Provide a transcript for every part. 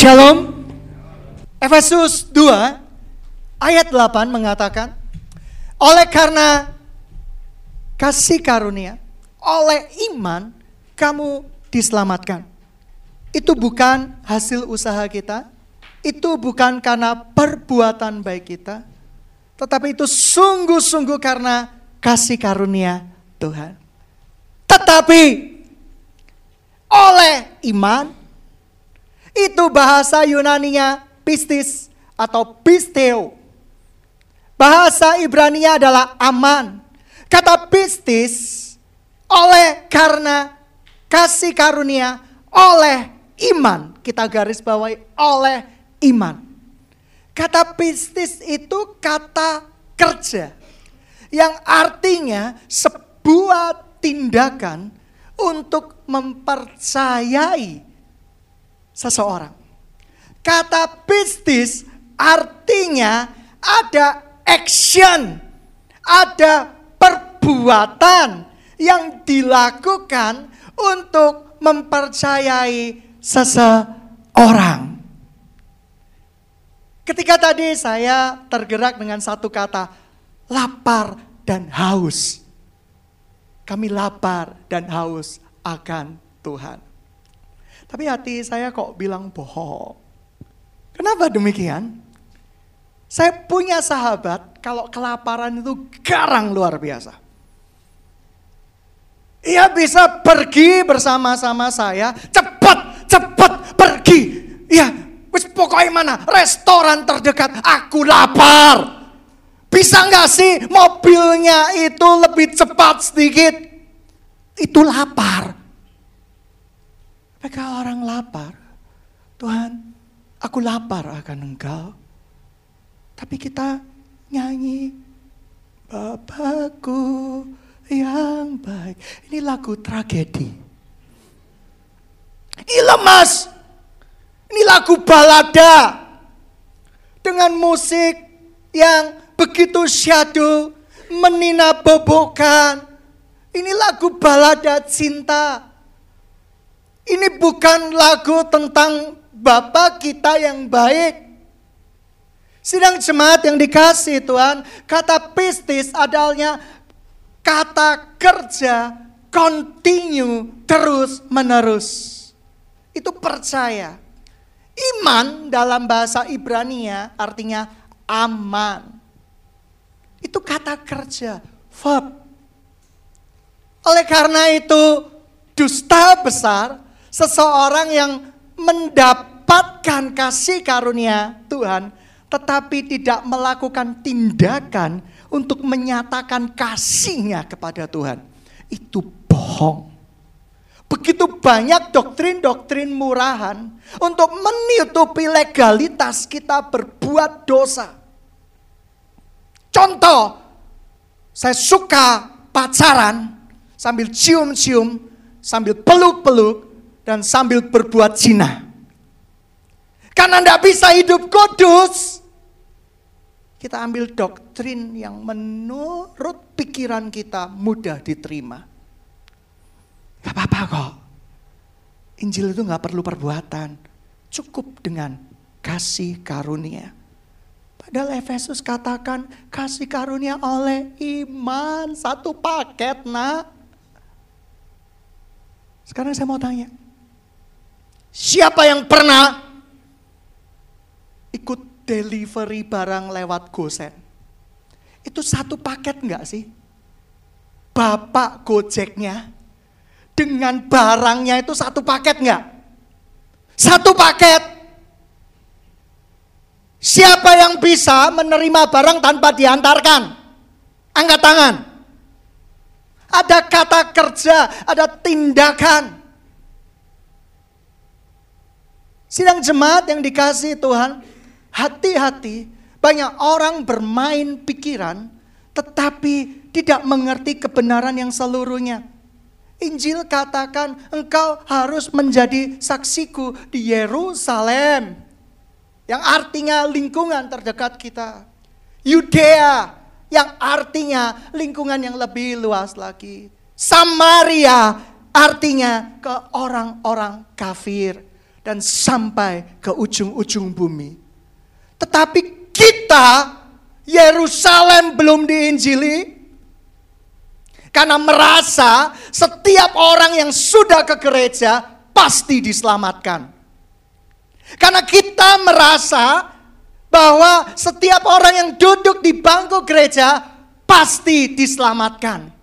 Shalom. Efesus 2 ayat 8 mengatakan, oleh karena kasih karunia, oleh iman kamu diselamatkan. Itu bukan hasil usaha kita, itu bukan karena perbuatan baik kita, tetapi itu sungguh-sungguh karena kasih karunia Tuhan. Tetapi oleh iman, itu bahasa Yunaninya pistis atau pisteo. Bahasa Ibrania adalah aman. Kata pistis oleh karena kasih karunia oleh iman. Kita garis bawahi oleh iman. Kata pistis itu kata kerja. Yang artinya sebuah tindakan untuk mempercayai seseorang. Kata pistis artinya ada action, ada perbuatan yang dilakukan untuk mempercayai seseorang. Ketika tadi saya tergerak dengan satu kata, lapar dan haus. Kami lapar dan haus akan Tuhan. Tapi hati saya kok bilang bohong. Kenapa demikian? Saya punya sahabat, kalau kelaparan itu garang luar biasa. Ia bisa pergi bersama-sama saya, cepat, cepat pergi. Ya, wis pokoknya mana, restoran terdekat, aku lapar. Bisa nggak sih mobilnya itu lebih cepat sedikit? Itu lapar. Tapi orang lapar, Tuhan, aku lapar akan engkau. Tapi kita nyanyi, Bapakku, yang baik. Ini lagu tragedi. Ini lemas. Ini lagu balada. Dengan musik yang begitu syadu, menina bobokan. Ini lagu balada cinta. Ini bukan lagu tentang Bapak kita yang baik. Sidang jemaat yang dikasih Tuhan, kata pistis adalnya kata kerja continue terus menerus. Itu percaya. Iman dalam bahasa Ibrania artinya aman. Itu kata kerja, verb. Oleh karena itu dusta besar seseorang yang mendapatkan kasih karunia Tuhan tetapi tidak melakukan tindakan untuk menyatakan kasihnya kepada Tuhan. Itu bohong. Begitu banyak doktrin-doktrin murahan untuk menutupi legalitas kita berbuat dosa. Contoh, saya suka pacaran sambil cium-cium, sambil peluk-peluk, dan sambil berbuat zina. Karena tidak bisa hidup kudus, kita ambil doktrin yang menurut pikiran kita mudah diterima. Gak apa-apa kok. Injil itu gak perlu perbuatan. Cukup dengan kasih karunia. Padahal Efesus katakan kasih karunia oleh iman. Satu paket nak. Sekarang saya mau tanya. Siapa yang pernah ikut delivery barang lewat gosen. Itu satu paket enggak sih? Bapak gojeknya dengan barangnya itu satu paket enggak? Satu paket. Siapa yang bisa menerima barang tanpa diantarkan? Angkat tangan. Ada kata kerja, ada tindakan. Sidang jemaat yang dikasih Tuhan, Hati-hati, banyak orang bermain pikiran tetapi tidak mengerti kebenaran yang seluruhnya. Injil katakan engkau harus menjadi saksiku di Yerusalem. Yang artinya lingkungan terdekat kita. Yudea yang artinya lingkungan yang lebih luas lagi. Samaria artinya ke orang-orang kafir. Dan sampai ke ujung-ujung bumi. Tetapi kita Yerusalem belum diinjili karena merasa setiap orang yang sudah ke gereja pasti diselamatkan. Karena kita merasa bahwa setiap orang yang duduk di bangku gereja pasti diselamatkan.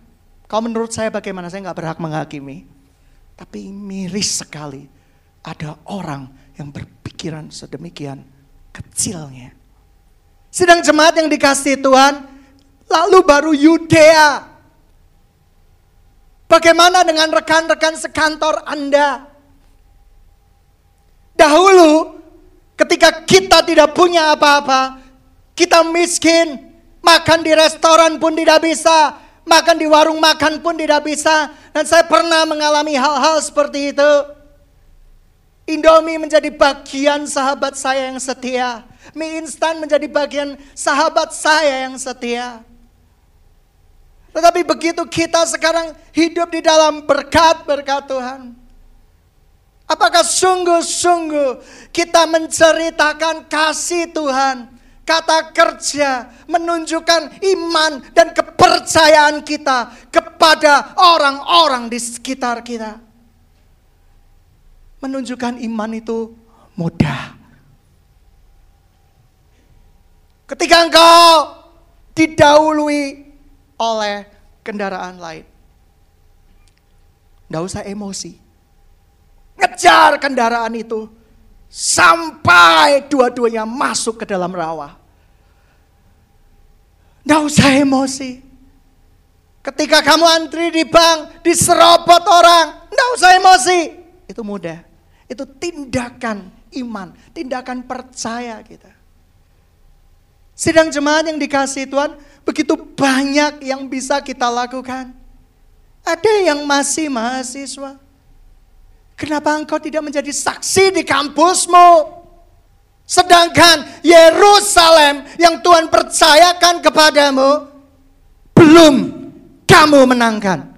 Kalau menurut saya bagaimana? Saya nggak berhak menghakimi. Tapi miris sekali ada orang yang berpikiran sedemikian kecilnya. Sedang jemaat yang dikasih Tuhan, lalu baru Yudea. Bagaimana dengan rekan-rekan sekantor Anda? Dahulu ketika kita tidak punya apa-apa, kita miskin, makan di restoran pun tidak bisa, makan di warung makan pun tidak bisa. Dan saya pernah mengalami hal-hal seperti itu. Indomie menjadi bagian sahabat saya yang setia. Mie instan menjadi bagian sahabat saya yang setia. Tetapi begitu kita sekarang hidup di dalam berkat-berkat Tuhan. Apakah sungguh-sungguh kita menceritakan kasih Tuhan, kata kerja, menunjukkan iman dan kepercayaan kita kepada orang-orang di sekitar kita? Menunjukkan iman itu mudah. Ketika engkau didahului oleh kendaraan lain. Tidak usah emosi Ngejar kendaraan itu. Sampai dua-duanya masuk ke dalam rawa. Tidak usah emosi. Ketika kamu antri di bank, diserobot orang, tidak usah emosi. Itu mudah. Itu tindakan iman, tindakan percaya kita. Sidang jemaat yang dikasih Tuhan, begitu banyak yang bisa kita lakukan. Ada yang masih mahasiswa, Kenapa engkau tidak menjadi saksi di kampusmu? Sedangkan Yerusalem yang Tuhan percayakan kepadamu belum kamu menangkan.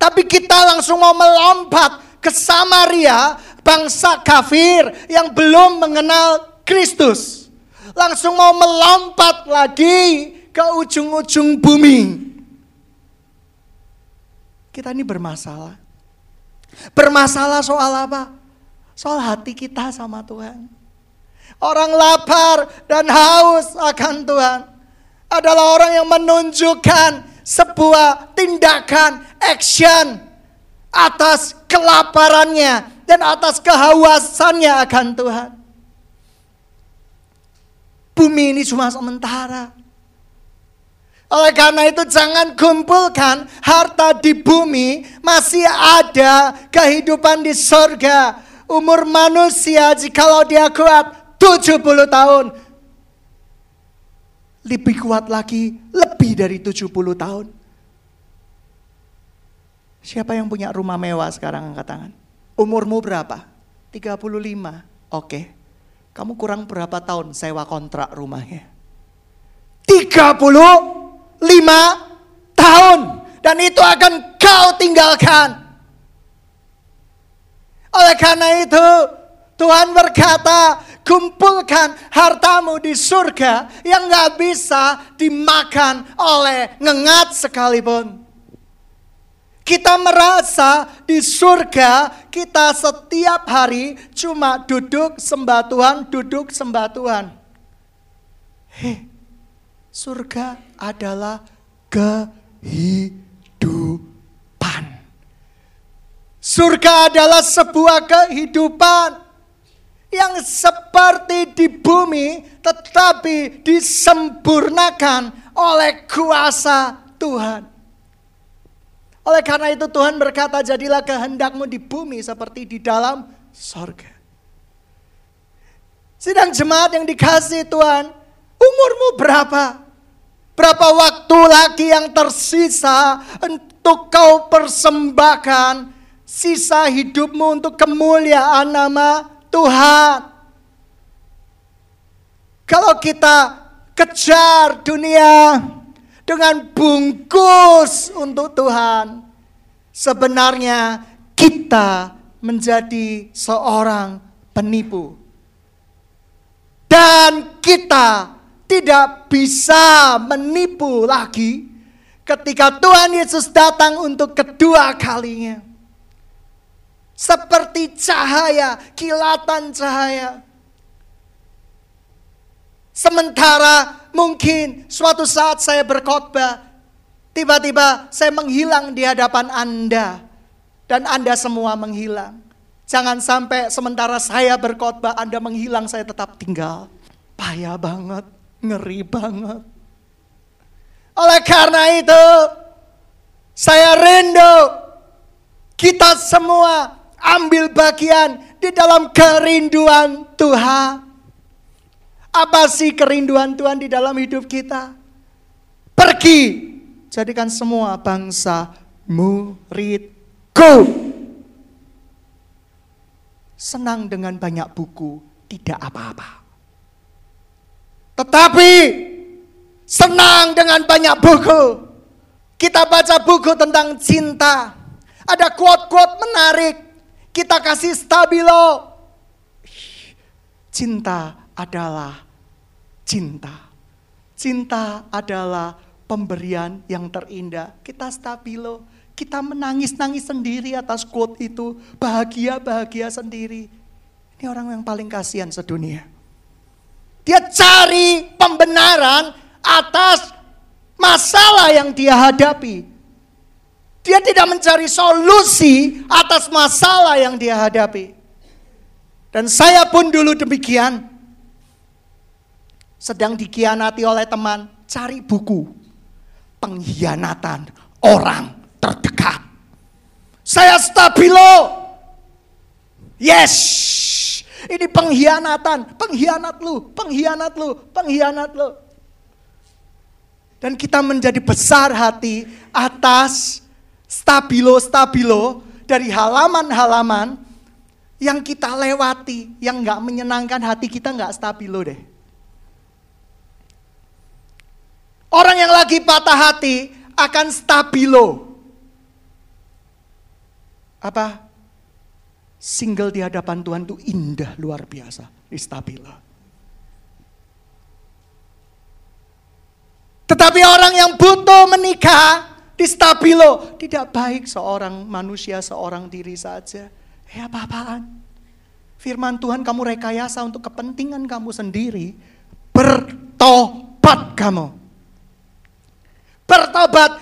Tapi kita langsung mau melompat ke Samaria, bangsa kafir yang belum mengenal Kristus. Langsung mau melompat lagi ke ujung-ujung bumi. Kita ini bermasalah. Bermasalah soal apa? Soal hati kita sama Tuhan. Orang lapar dan haus akan Tuhan adalah orang yang menunjukkan sebuah tindakan, action atas kelaparannya dan atas kehausannya akan Tuhan. Bumi ini cuma sementara. Oleh karena itu jangan kumpulkan harta di bumi, masih ada kehidupan di surga. Umur manusia jikalau dia kuat 70 tahun. Lebih kuat lagi, lebih dari 70 tahun. Siapa yang punya rumah mewah sekarang angkat tangan? Umurmu berapa? 35. Oke. Kamu kurang berapa tahun sewa kontrak rumahnya? 30 lima tahun. Dan itu akan kau tinggalkan. Oleh karena itu, Tuhan berkata, kumpulkan hartamu di surga yang gak bisa dimakan oleh ngengat sekalipun. Kita merasa di surga kita setiap hari cuma duduk sembah Tuhan, duduk sembah Tuhan. Hei, surga adalah kehidupan. Surga adalah sebuah kehidupan yang seperti di bumi tetapi disempurnakan oleh kuasa Tuhan. Oleh karena itu Tuhan berkata jadilah kehendakmu di bumi seperti di dalam sorga. Sidang jemaat yang dikasih Tuhan, umurmu berapa? Berapa waktu lagi yang tersisa untuk kau persembahkan sisa hidupmu untuk kemuliaan nama Tuhan. Kalau kita kejar dunia dengan bungkus untuk Tuhan, sebenarnya kita menjadi seorang penipu. Dan kita tidak bisa menipu lagi ketika Tuhan Yesus datang untuk kedua kalinya. Seperti cahaya, kilatan cahaya. Sementara mungkin suatu saat saya berkhotbah, tiba-tiba saya menghilang di hadapan Anda dan Anda semua menghilang. Jangan sampai sementara saya berkhotbah Anda menghilang, saya tetap tinggal. Payah banget, ngeri banget. Oleh karena itu, saya rindu kita semua ambil bagian di dalam kerinduan Tuhan. Apa sih kerinduan Tuhan di dalam hidup kita? Pergi, jadikan semua bangsa muridku. Senang dengan banyak buku, tidak apa-apa. Tetapi senang dengan banyak buku. Kita baca buku tentang cinta. Ada quote-quote menarik. Kita kasih stabilo. Cinta adalah cinta. Cinta adalah pemberian yang terindah. Kita stabilo, kita menangis-nangis sendiri atas quote itu. Bahagia-bahagia sendiri. Ini orang yang paling kasihan sedunia. Dia cari pembenaran atas masalah yang dia hadapi. Dia tidak mencari solusi atas masalah yang dia hadapi. Dan saya pun dulu demikian sedang dikhianati oleh teman, cari buku. Pengkhianatan orang terdekat. Saya stabilo. Yes. Ini pengkhianatan, pengkhianat lu, pengkhianat lu, pengkhianat lu. Dan kita menjadi besar hati atas stabilo-stabilo dari halaman-halaman yang kita lewati, yang nggak menyenangkan hati kita nggak stabilo deh. Orang yang lagi patah hati akan stabilo. Apa? Single di hadapan Tuhan itu indah luar biasa. Stabilo. Tetapi orang yang butuh menikah di stabilo tidak baik seorang manusia, seorang diri saja. Eh apa-apaan? Firman Tuhan kamu rekayasa untuk kepentingan kamu sendiri. Bertobat kamu. Bertobat,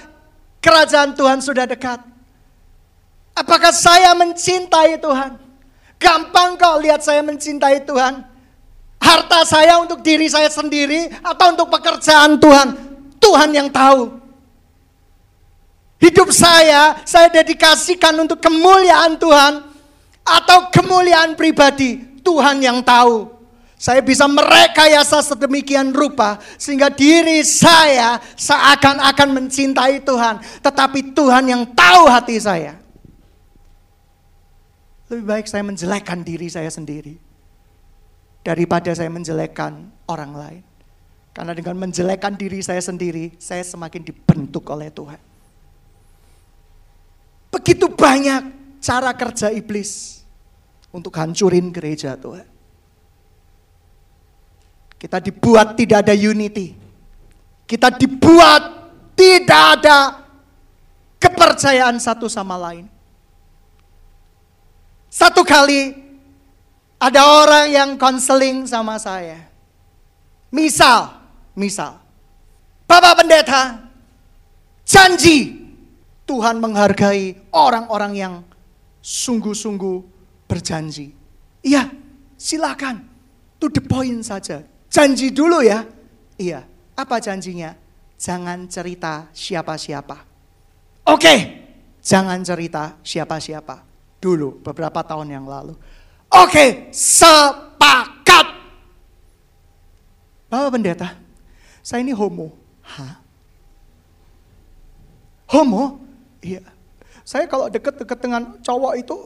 kerajaan Tuhan sudah dekat. Apakah saya mencintai Tuhan? Gampang kok lihat saya mencintai Tuhan. Harta saya untuk diri saya sendiri atau untuk pekerjaan Tuhan. Tuhan yang tahu. Hidup saya, saya dedikasikan untuk kemuliaan Tuhan atau kemuliaan pribadi. Tuhan yang tahu. Saya bisa merekayasa sedemikian rupa sehingga diri saya seakan-akan mencintai Tuhan, tetapi Tuhan yang tahu hati saya. Lebih baik saya menjelekkan diri saya sendiri daripada saya menjelekkan orang lain. Karena dengan menjelekkan diri saya sendiri, saya semakin dibentuk oleh Tuhan. Begitu banyak cara kerja iblis untuk hancurin gereja Tuhan. Kita dibuat tidak ada unity. Kita dibuat tidak ada kepercayaan satu sama lain. Satu kali ada orang yang konseling sama saya. Misal, misal. Bapak pendeta, janji Tuhan menghargai orang-orang yang sungguh-sungguh berjanji. Iya, silakan. To the point saja. Janji dulu ya. Iya, apa janjinya? Jangan cerita siapa-siapa. Oke, jangan cerita siapa-siapa. Dulu, beberapa tahun yang lalu. Oke, sepakat. Bapak pendeta, saya ini homo. Hah? Homo? Iya. Saya kalau deket-deket dengan cowok itu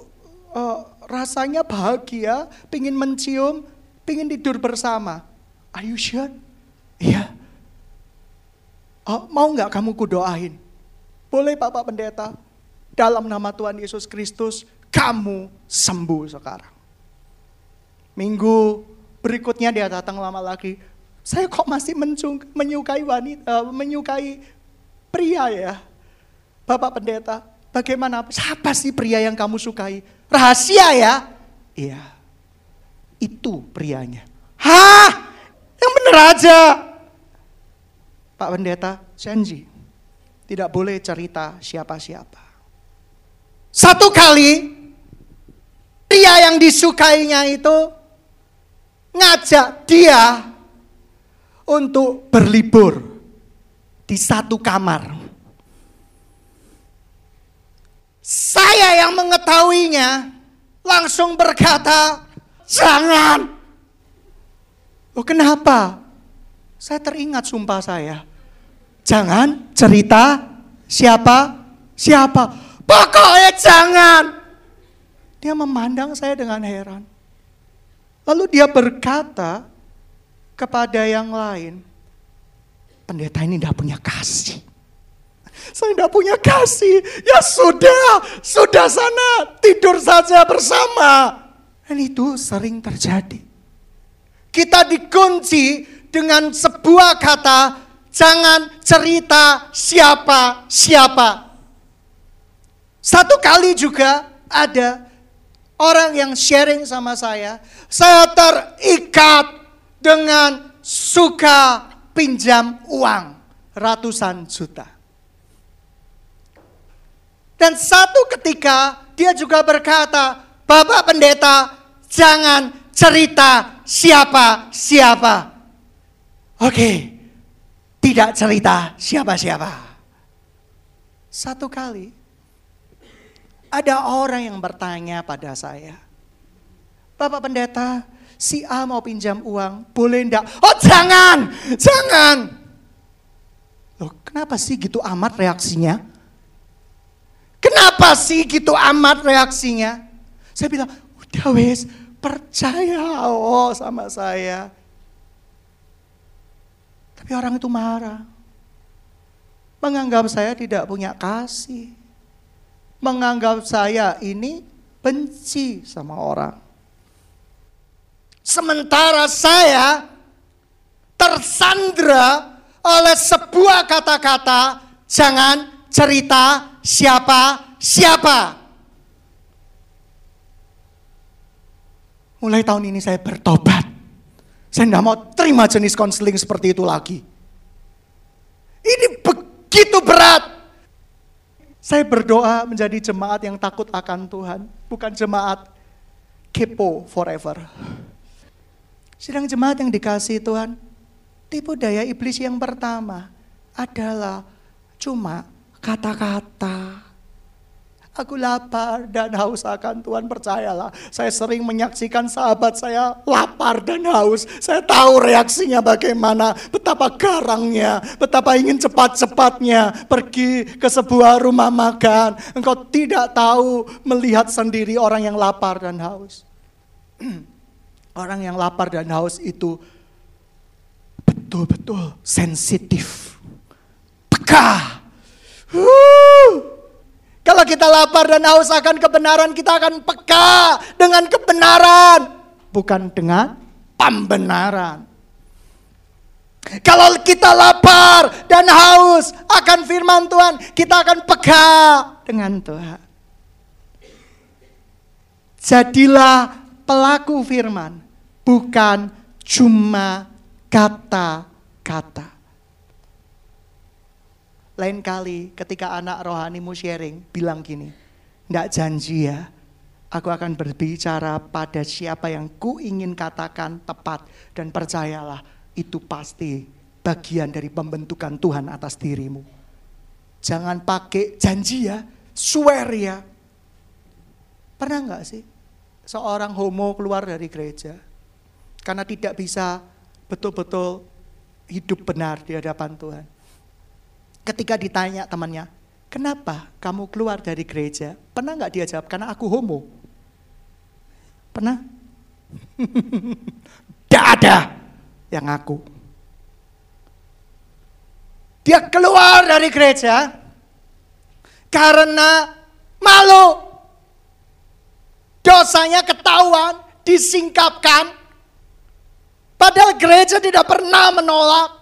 uh, rasanya bahagia, pingin mencium, pingin tidur bersama. Are you sure? Iya. Oh, mau nggak kamu kudoain? Boleh Bapak Pendeta. Dalam nama Tuhan Yesus Kristus, kamu sembuh sekarang. Minggu berikutnya dia datang lama lagi. Saya kok masih menyukai wanita, uh, menyukai pria ya. Bapak pendeta, bagaimana? Siapa sih pria yang kamu sukai? Rahasia ya? Iya. Itu prianya. Hah? Yang bener aja. Pak pendeta, janji. Tidak boleh cerita siapa-siapa. Satu kali pria yang disukainya itu ngajak dia untuk berlibur di satu kamar. Saya yang mengetahuinya langsung berkata, "Jangan." Oh, kenapa? Saya teringat sumpah saya. Jangan cerita siapa siapa. Pokoknya jangan. Dia memandang saya dengan heran. Lalu dia berkata kepada yang lain, pendeta ini tidak punya kasih. Saya tidak punya kasih. Ya sudah, sudah sana tidur saja bersama. Dan itu sering terjadi. Kita dikunci dengan sebuah kata, jangan cerita siapa-siapa. Satu kali juga ada orang yang sharing sama saya, saya terikat dengan suka pinjam uang ratusan juta. Dan satu ketika dia juga berkata, Bapak pendeta jangan cerita siapa-siapa. Oke, tidak cerita siapa-siapa. Satu kali ada orang yang bertanya pada saya, Bapak pendeta, si A mau pinjam uang, boleh enggak? Oh jangan, jangan. Loh kenapa sih gitu amat reaksinya? Kenapa sih gitu amat reaksinya? Saya bilang, udah wes, percaya oh sama saya. Tapi orang itu marah. Menganggap saya tidak punya kasih. Menganggap saya ini benci sama orang. Sementara saya tersandra oleh sebuah kata-kata, jangan cerita siapa-siapa. Mulai tahun ini saya bertobat. Saya tidak mau terima jenis konseling seperti itu lagi. Ini begitu berat. Saya berdoa menjadi jemaat yang takut akan Tuhan, bukan jemaat kepo forever. Sidang jemaat yang dikasih Tuhan, tipu daya iblis yang pertama adalah cuma kata-kata. Aku lapar dan haus akan Tuhan percayalah. Saya sering menyaksikan sahabat saya lapar dan haus. Saya tahu reaksinya bagaimana, betapa garangnya, betapa ingin cepat-cepatnya pergi ke sebuah rumah makan. Engkau tidak tahu melihat sendiri orang yang lapar dan haus. Orang yang lapar dan haus itu betul-betul sensitif. Peka. Kita lapar dan haus akan kebenaran, kita akan peka dengan kebenaran. Bukan dengan pembenaran. Kalau kita lapar dan haus akan firman Tuhan, kita akan peka dengan Tuhan. Jadilah pelaku firman bukan cuma kata-kata. Lain kali ketika anak rohanimu sharing, bilang gini, ndak janji ya, aku akan berbicara pada siapa yang ku ingin katakan tepat. Dan percayalah, itu pasti bagian dari pembentukan Tuhan atas dirimu. Jangan pakai janji ya, swear ya. Pernah nggak sih seorang homo keluar dari gereja? Karena tidak bisa betul-betul hidup benar di hadapan Tuhan. Ketika ditanya temannya, kenapa kamu keluar dari gereja? Pernah nggak dia jawab, karena aku homo. Pernah? Tidak ada yang aku. Dia keluar dari gereja karena malu. dosanya ketahuan, disingkapkan. Padahal gereja tidak pernah menolak.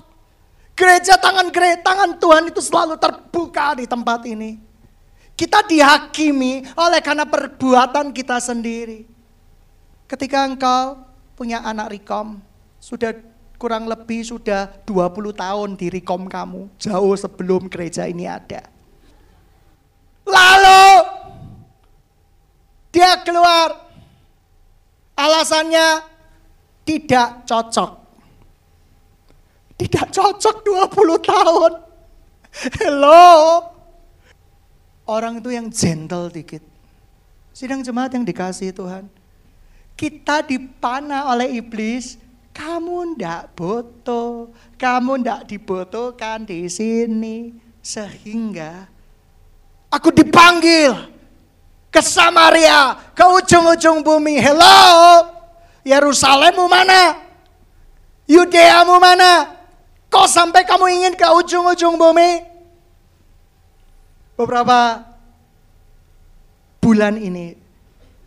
Gereja tangan gereja, tangan Tuhan itu selalu terbuka di tempat ini. Kita dihakimi oleh karena perbuatan kita sendiri. Ketika engkau punya anak rekom, sudah kurang lebih sudah 20 tahun di rekom kamu, jauh sebelum gereja ini ada. Lalu dia keluar, alasannya tidak cocok. Tidak cocok 20 tahun. Hello. Orang itu yang gentle dikit. Sidang jemaat yang dikasih Tuhan. Kita dipanah oleh iblis. Kamu ndak butuh. Kamu ndak dibutuhkan di sini. Sehingga aku dipanggil ke Samaria, ke ujung-ujung bumi. Hello, Yerusalemmu mana? Yudeamu mana? Kok sampai kamu ingin ke ujung-ujung bumi? Beberapa bulan ini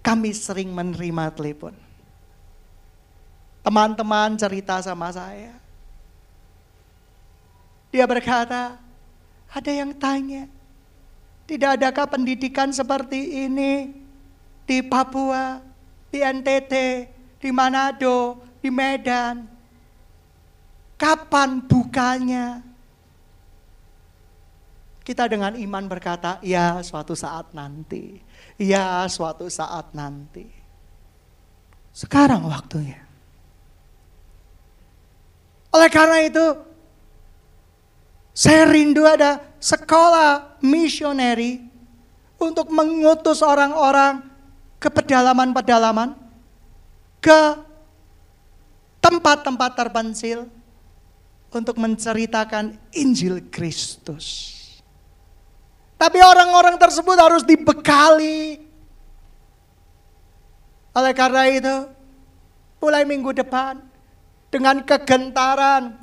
kami sering menerima telepon. Teman-teman cerita sama saya. Dia berkata, ada yang tanya, tidak adakah pendidikan seperti ini di Papua, di NTT, di Manado, di Medan? Kapan bukanya? Kita dengan iman berkata, ya suatu saat nanti. Ya suatu saat nanti. Sekarang waktunya. Oleh karena itu, saya rindu ada sekolah misioneri untuk mengutus orang-orang ke pedalaman-pedalaman, ke tempat-tempat terpencil, untuk menceritakan Injil Kristus. Tapi orang-orang tersebut harus dibekali. Oleh karena itu, mulai minggu depan, dengan kegentaran,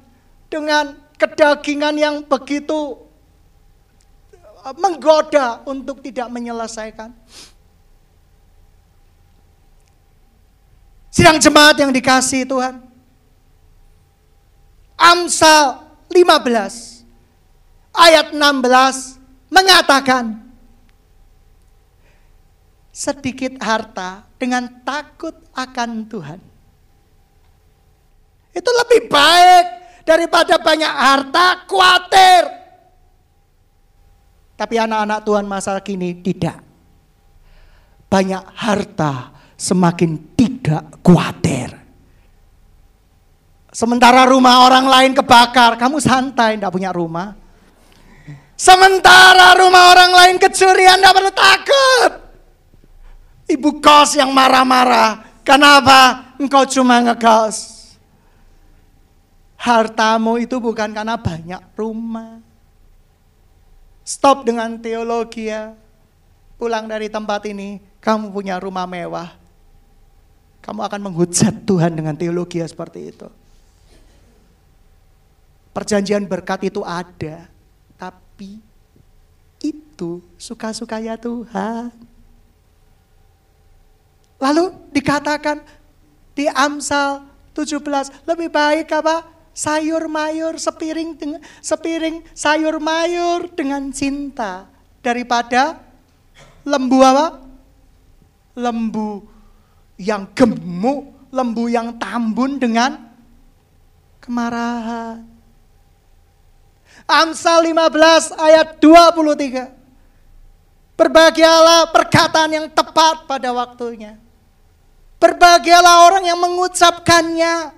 dengan kedagingan yang begitu uh, menggoda untuk tidak menyelesaikan. Sidang jemaat yang dikasih Tuhan. Amsal 15 ayat 16 mengatakan sedikit harta dengan takut akan Tuhan. Itu lebih baik daripada banyak harta khawatir. Tapi anak-anak Tuhan masa kini tidak. Banyak harta semakin tidak khawatir. Sementara rumah orang lain kebakar, kamu santai, tidak punya rumah. Sementara rumah orang lain kecurian, tidak perlu takut. Ibu kos yang marah-marah, kenapa? Engkau cuma ngekos. Hartamu itu bukan karena banyak rumah. Stop dengan teologi ya. Pulang dari tempat ini, kamu punya rumah mewah. Kamu akan menghujat Tuhan dengan teologi seperti itu. Perjanjian berkat itu ada, tapi itu suka-sukanya Tuhan. Lalu dikatakan di Amsal 17, lebih baik apa? Sayur mayur sepiring sepiring sayur mayur dengan cinta daripada lembu apa? Lembu yang gemuk, lembu yang tambun dengan kemarahan. Amsal 15 ayat 23. Berbahagialah perkataan yang tepat pada waktunya. Berbahagialah orang yang mengucapkannya.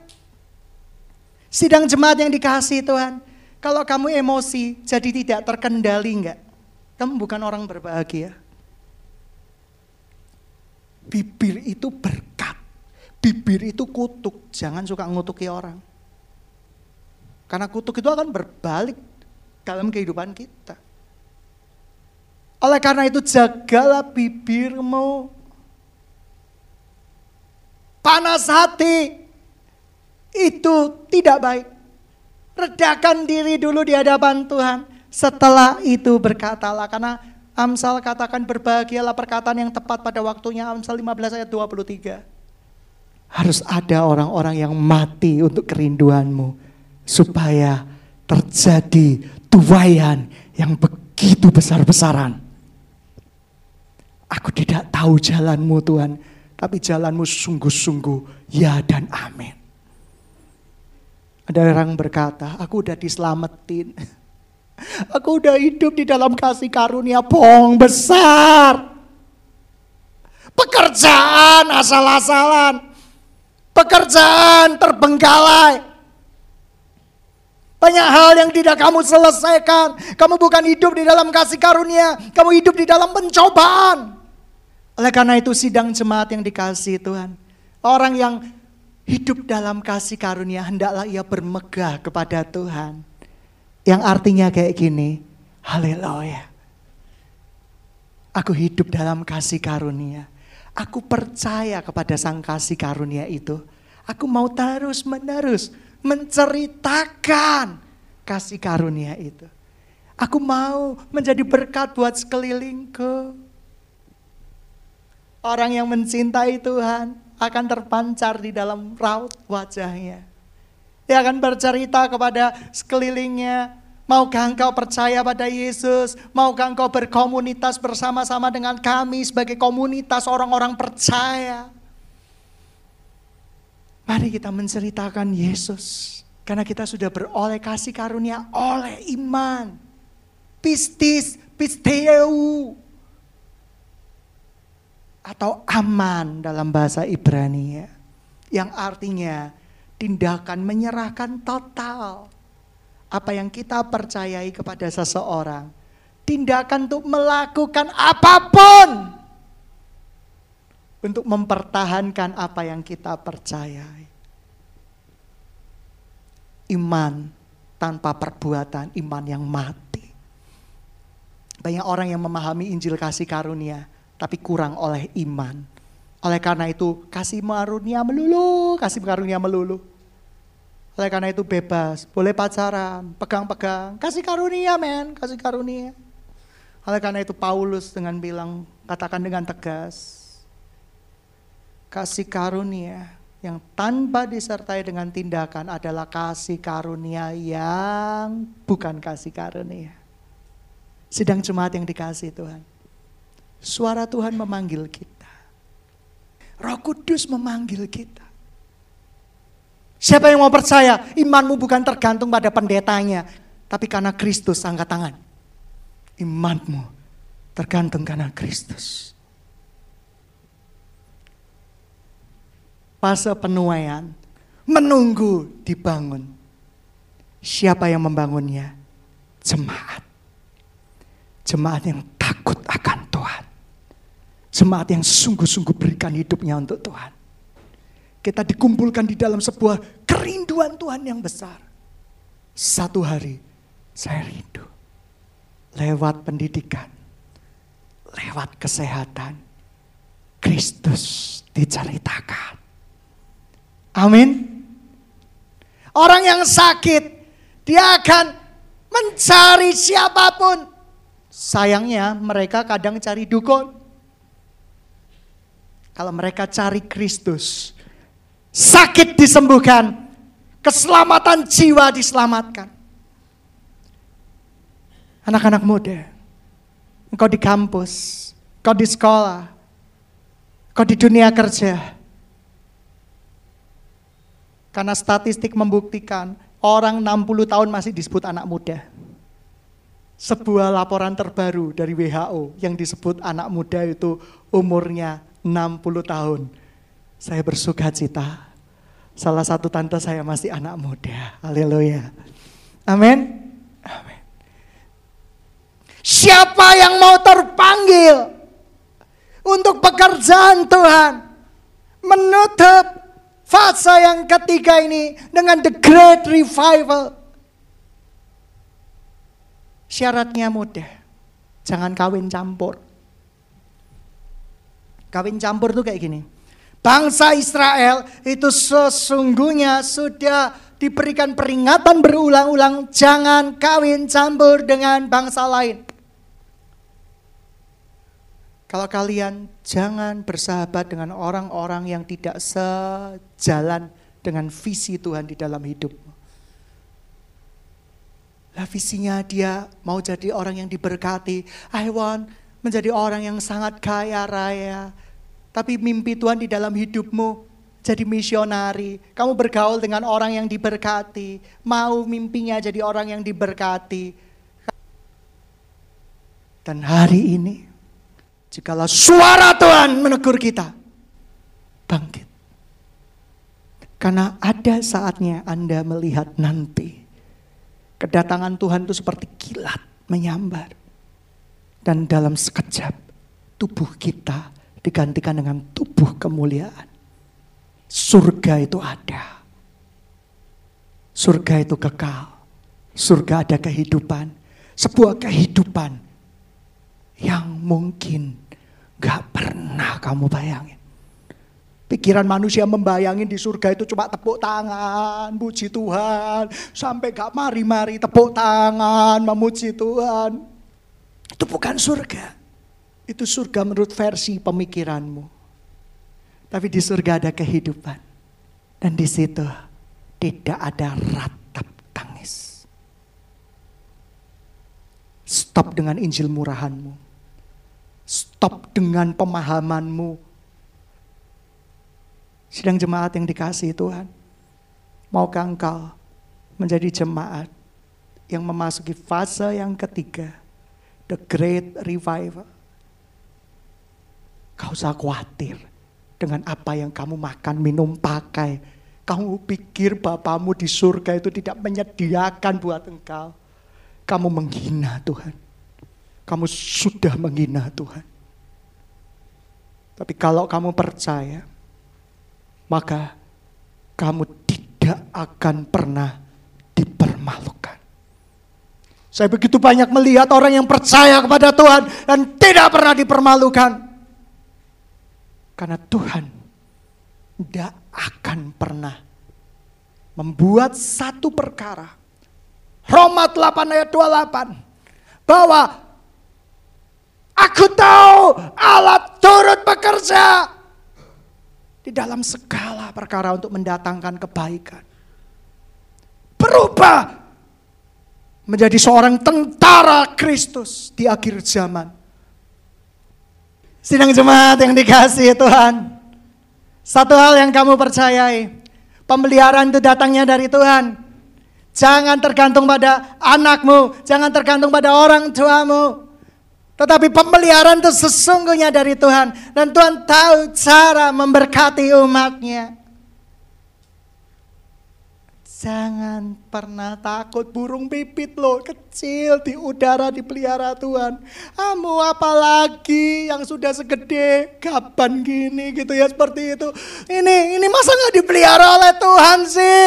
Sidang jemaat yang dikasih Tuhan. Kalau kamu emosi jadi tidak terkendali enggak? Kamu bukan orang berbahagia. Bibir itu berkat. Bibir itu kutuk. Jangan suka ngutuki orang. Karena kutuk itu akan berbalik dalam kehidupan kita. Oleh karena itu jagalah bibirmu. Panas hati itu tidak baik. Redakan diri dulu di hadapan Tuhan. Setelah itu berkatalah karena Amsal katakan berbahagialah perkataan yang tepat pada waktunya. Amsal 15 ayat 23. Harus ada orang-orang yang mati untuk kerinduanmu. Supaya terjadi tuayan yang begitu besar-besaran. Aku tidak tahu jalanmu Tuhan. Tapi jalanmu sungguh-sungguh ya dan amin. Ada orang berkata, aku udah diselamatin. Aku udah hidup di dalam kasih karunia bohong besar. Pekerjaan asal-asalan. Pekerjaan terbengkalai. Banyak hal yang tidak kamu selesaikan. Kamu bukan hidup di dalam kasih karunia. Kamu hidup di dalam pencobaan. Oleh karena itu sidang jemaat yang dikasih Tuhan. Orang yang hidup dalam kasih karunia hendaklah ia bermegah kepada Tuhan. Yang artinya kayak gini, haleluya. Aku hidup dalam kasih karunia. Aku percaya kepada sang kasih karunia itu. Aku mau terus menerus menceritakan kasih karunia itu. Aku mau menjadi berkat buat sekelilingku. Orang yang mencintai Tuhan akan terpancar di dalam raut wajahnya. Dia akan bercerita kepada sekelilingnya. Maukah engkau percaya pada Yesus? Maukah engkau berkomunitas bersama-sama dengan kami sebagai komunitas orang-orang percaya? Mari kita menceritakan Yesus. Karena kita sudah beroleh kasih karunia oleh iman. Pistis, pisteu. Atau aman dalam bahasa Ibrani ya. Yang artinya tindakan menyerahkan total apa yang kita percayai kepada seseorang. Tindakan untuk melakukan apa pun untuk mempertahankan apa yang kita percayai. Iman tanpa perbuatan, iman yang mati. Banyak orang yang memahami Injil kasih karunia, tapi kurang oleh iman oleh karena itu kasih karunia melulu, kasih karunia melulu. Oleh karena itu bebas, boleh pacaran, pegang-pegang, kasih karunia men, kasih karunia. Oleh karena itu Paulus dengan bilang, katakan dengan tegas, kasih karunia yang tanpa disertai dengan tindakan adalah kasih karunia yang bukan kasih karunia. Sidang jemaat yang dikasih Tuhan. Suara Tuhan memanggil kita. Roh Kudus memanggil kita. Siapa yang mau percaya? Imanmu bukan tergantung pada pendetanya. Tapi karena Kristus angkat tangan. Imanmu tergantung karena Kristus. Fase penuaian. Menunggu dibangun. Siapa yang membangunnya? Jemaat. Jemaat yang takut akan Tuhan. Jemaat yang sungguh-sungguh berikan hidupnya untuk Tuhan. Kita dikumpulkan di dalam sebuah kerinduan Tuhan yang besar. Satu hari saya rindu. Lewat pendidikan. Lewat kesehatan. Kristus diceritakan. Amin. Orang yang sakit, dia akan mencari siapa pun. Sayangnya mereka kadang cari dukun. Kalau mereka cari Kristus, sakit disembuhkan, keselamatan jiwa diselamatkan. Anak-anak muda, engkau di kampus, engkau di sekolah, engkau di dunia kerja. Karena statistik membuktikan orang 60 tahun masih disebut anak muda. Sebuah laporan terbaru dari WHO yang disebut anak muda itu umurnya 60 tahun. Saya bersuka cita. Salah satu tante saya masih anak muda. Haleluya. Amin. Amin. Siapa yang mau terpanggil untuk pekerjaan Tuhan menutup fase yang ketiga ini dengan the great revival. Syaratnya mudah. Jangan kawin campur. Kawin campur tuh kayak gini. Bangsa Israel itu sesungguhnya sudah diberikan peringatan berulang-ulang jangan kawin campur dengan bangsa lain. Kalau kalian jangan bersahabat dengan orang-orang yang tidak sejalan dengan visi Tuhan di dalam hidupmu. Lah visinya dia mau jadi orang yang diberkati. I want menjadi orang yang sangat kaya raya. Tapi mimpi Tuhan di dalam hidupmu jadi misionari. Kamu bergaul dengan orang yang diberkati. Mau mimpinya jadi orang yang diberkati. Dan hari ini, jikalau suara Tuhan menegur kita, bangkit. Karena ada saatnya Anda melihat nanti Kedatangan Tuhan itu seperti kilat menyambar. Dan dalam sekejap tubuh kita digantikan dengan tubuh kemuliaan. Surga itu ada. Surga itu kekal. Surga ada kehidupan. Sebuah kehidupan yang mungkin gak pernah kamu bayangin. Pikiran manusia membayangin di surga itu cuma tepuk tangan, puji Tuhan. Sampai gak mari-mari tepuk tangan, memuji Tuhan. Itu bukan surga. Itu surga menurut versi pemikiranmu. Tapi di surga ada kehidupan. Dan di situ tidak ada ratap tangis. Stop dengan Injil murahanmu. Stop dengan pemahamanmu Sidang jemaat yang dikasih Tuhan. Maukah engkau menjadi jemaat yang memasuki fase yang ketiga. The Great Revival. Kau usah khawatir dengan apa yang kamu makan, minum, pakai. Kamu pikir Bapamu di surga itu tidak menyediakan buat engkau. Kamu menghina Tuhan. Kamu sudah menghina Tuhan. Tapi kalau kamu percaya, maka kamu tidak akan pernah dipermalukan. Saya begitu banyak melihat orang yang percaya kepada Tuhan dan tidak pernah dipermalukan. Karena Tuhan tidak akan pernah membuat satu perkara. Roma 8 ayat 28. Bahwa aku tahu Allah turut bekerja di dalam segala perkara untuk mendatangkan kebaikan. Berubah menjadi seorang tentara Kristus di akhir zaman. Sidang jemaat yang dikasih Tuhan. Satu hal yang kamu percayai. Pemeliharaan itu datangnya dari Tuhan. Jangan tergantung pada anakmu. Jangan tergantung pada orang tuamu. Tetapi pemeliharaan itu sesungguhnya dari Tuhan. Dan Tuhan tahu cara memberkati umatnya. Jangan pernah takut burung pipit loh, kecil di udara dipelihara Tuhan. Kamu apalagi yang sudah segede gaban gini gitu ya seperti itu. Ini ini masa nggak dipelihara oleh Tuhan sih?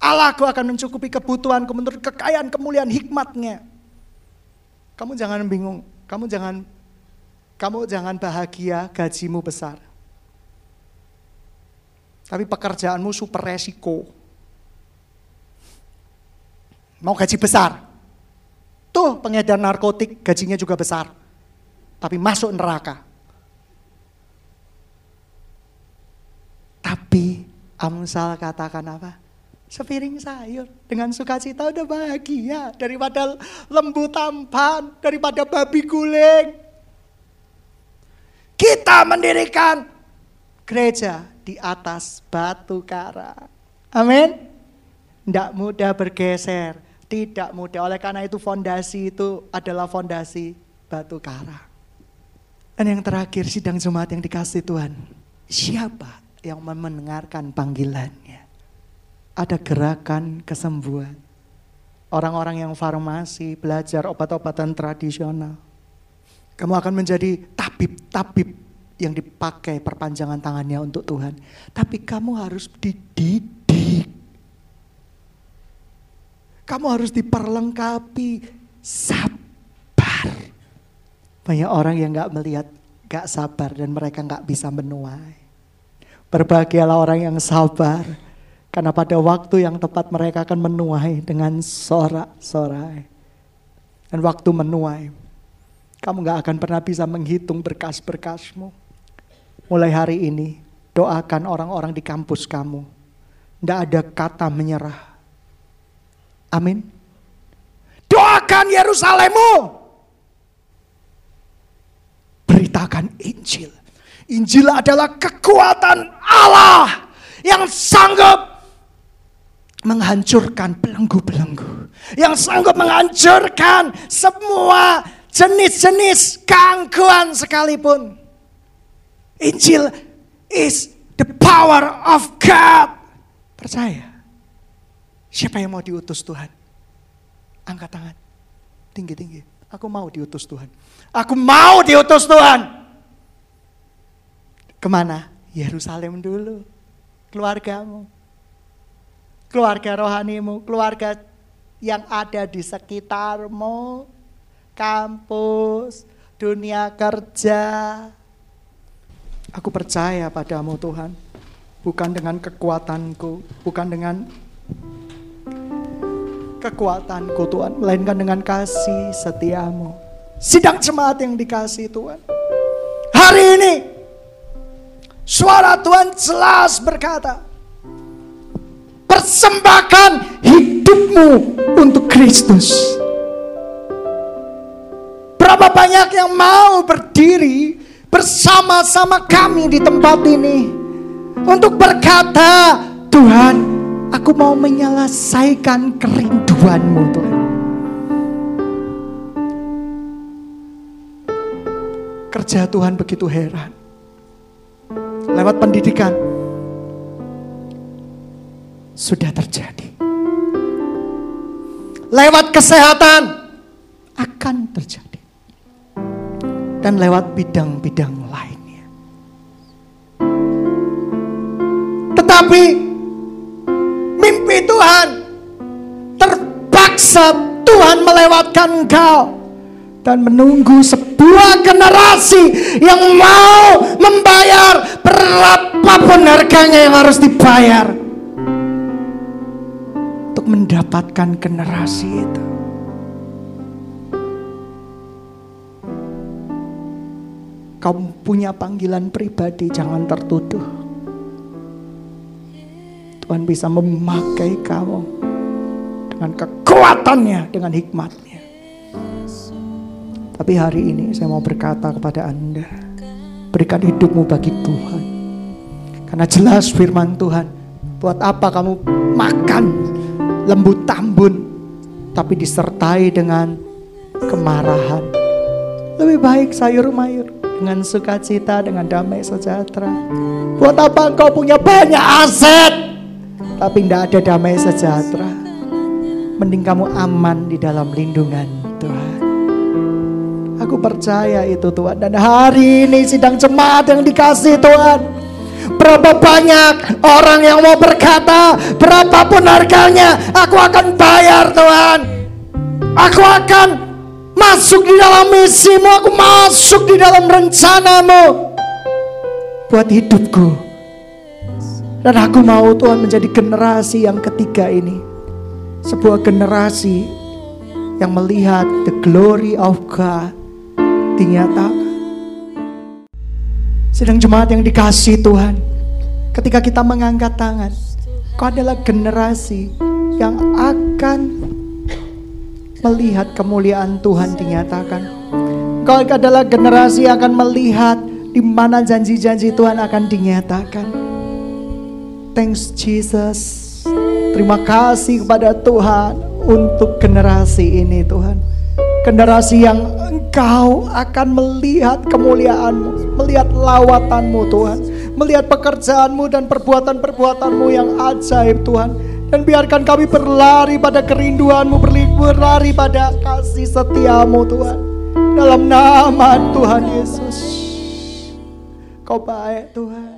Allahku akan mencukupi kebutuhanku menurut kekayaan kemuliaan hikmatnya. Kamu jangan bingung, kamu jangan kamu jangan bahagia gajimu besar. Tapi pekerjaanmu super resiko. Mau gaji besar. Tuh pengedar narkotik gajinya juga besar. Tapi masuk neraka. Tapi Amsal katakan apa? Sepiring sayur dengan sukacita udah bahagia daripada lembu tampan, daripada babi guling. Kita mendirikan gereja di atas batu karang. Amin. Tidak mudah bergeser, tidak mudah. Oleh karena itu fondasi itu adalah fondasi batu karang. Dan yang terakhir sidang jemaat yang dikasih Tuhan. Siapa yang mendengarkan panggilannya? Ada gerakan kesembuhan. Orang-orang yang farmasi, belajar obat-obatan tradisional. Kamu akan menjadi tabib-tabib yang dipakai perpanjangan tangannya untuk Tuhan. Tapi kamu harus dididik. Kamu harus diperlengkapi sabar. Banyak orang yang gak melihat, gak sabar dan mereka gak bisa menuai. Berbahagialah orang yang sabar karena pada waktu yang tepat mereka akan menuai dengan sorak-sorai. Dan waktu menuai, Kamu gak akan pernah bisa menghitung berkas-berkasmu. Mulai hari ini, doakan orang-orang di kampus kamu. Tidak ada kata menyerah. Amin. Doakan Yerusalemmu. Beritakan Injil. Injil adalah kekuatan Allah yang sanggup menghancurkan belenggu-belenggu. Yang sanggup menghancurkan semua jenis-jenis gangguan sekalipun. Injil is the power of God. Percaya. Siapa yang mau diutus Tuhan? Angkat tangan. Tinggi-tinggi. Aku mau diutus Tuhan. Aku mau diutus Tuhan. Ke mana? Yerusalem dulu. Keluargamu. Keluarga rohanimu. Keluarga yang ada di sekitarmu kampus, dunia kerja. Aku percaya padamu Tuhan, bukan dengan kekuatanku, bukan dengan kekuatanku Tuhan, melainkan dengan kasih setiamu. Sidang jemaat yang dikasih Tuhan. Hari ini, suara Tuhan jelas berkata, persembahkan hidupmu untuk Kristus. Berapa banyak yang mau berdiri bersama-sama kami di tempat ini untuk berkata, Tuhan, aku mau menyelesaikan kerinduanmu Tuhan. Kerja Tuhan begitu heran. Lewat pendidikan sudah terjadi. Lewat kesehatan akan terjadi dan lewat bidang-bidang lainnya. Tetapi mimpi Tuhan terpaksa Tuhan melewatkan engkau dan menunggu sebuah generasi yang mau membayar berapapun harganya yang harus dibayar mendapatkan generasi itu. Kamu punya panggilan pribadi, jangan tertuduh. Tuhan bisa memakai kamu dengan kekuatannya, dengan hikmatnya. Tapi hari ini saya mau berkata kepada Anda, berikan hidupmu bagi Tuhan. Karena jelas firman Tuhan, buat apa kamu makan lembut tambun, tapi disertai dengan kemarahan. Lebih baik sayur mayur dengan sukacita, dengan damai sejahtera. Buat apa engkau punya banyak aset, tapi tidak ada damai sejahtera? Mending kamu aman di dalam lindungan Tuhan. Aku percaya itu Tuhan. Dan hari ini sidang jemaat yang dikasih Tuhan. Berapa banyak orang yang mau berkata, berapapun harganya, aku akan bayar Tuhan. Aku akan masuk di dalam misimu, aku masuk di dalam rencanamu buat hidupku. Dan aku mau Tuhan menjadi generasi yang ketiga ini. Sebuah generasi yang melihat the glory of God dinyatakan. Sedang jemaat yang dikasih Tuhan. Ketika kita mengangkat tangan, kau adalah generasi yang akan melihat kemuliaan Tuhan dinyatakan. Kau adalah generasi yang akan melihat di mana janji-janji Tuhan akan dinyatakan. Thanks Jesus. Terima kasih kepada Tuhan untuk generasi ini Tuhan. Generasi yang engkau akan melihat kemuliaanmu, melihat lawatanmu Tuhan. Melihat pekerjaanmu dan perbuatan-perbuatanmu yang ajaib Tuhan dan biarkan kami berlari pada kerinduanmu, berlari pada kasih setiamu Tuhan. Dalam nama Tuhan Yesus. Kau baik Tuhan.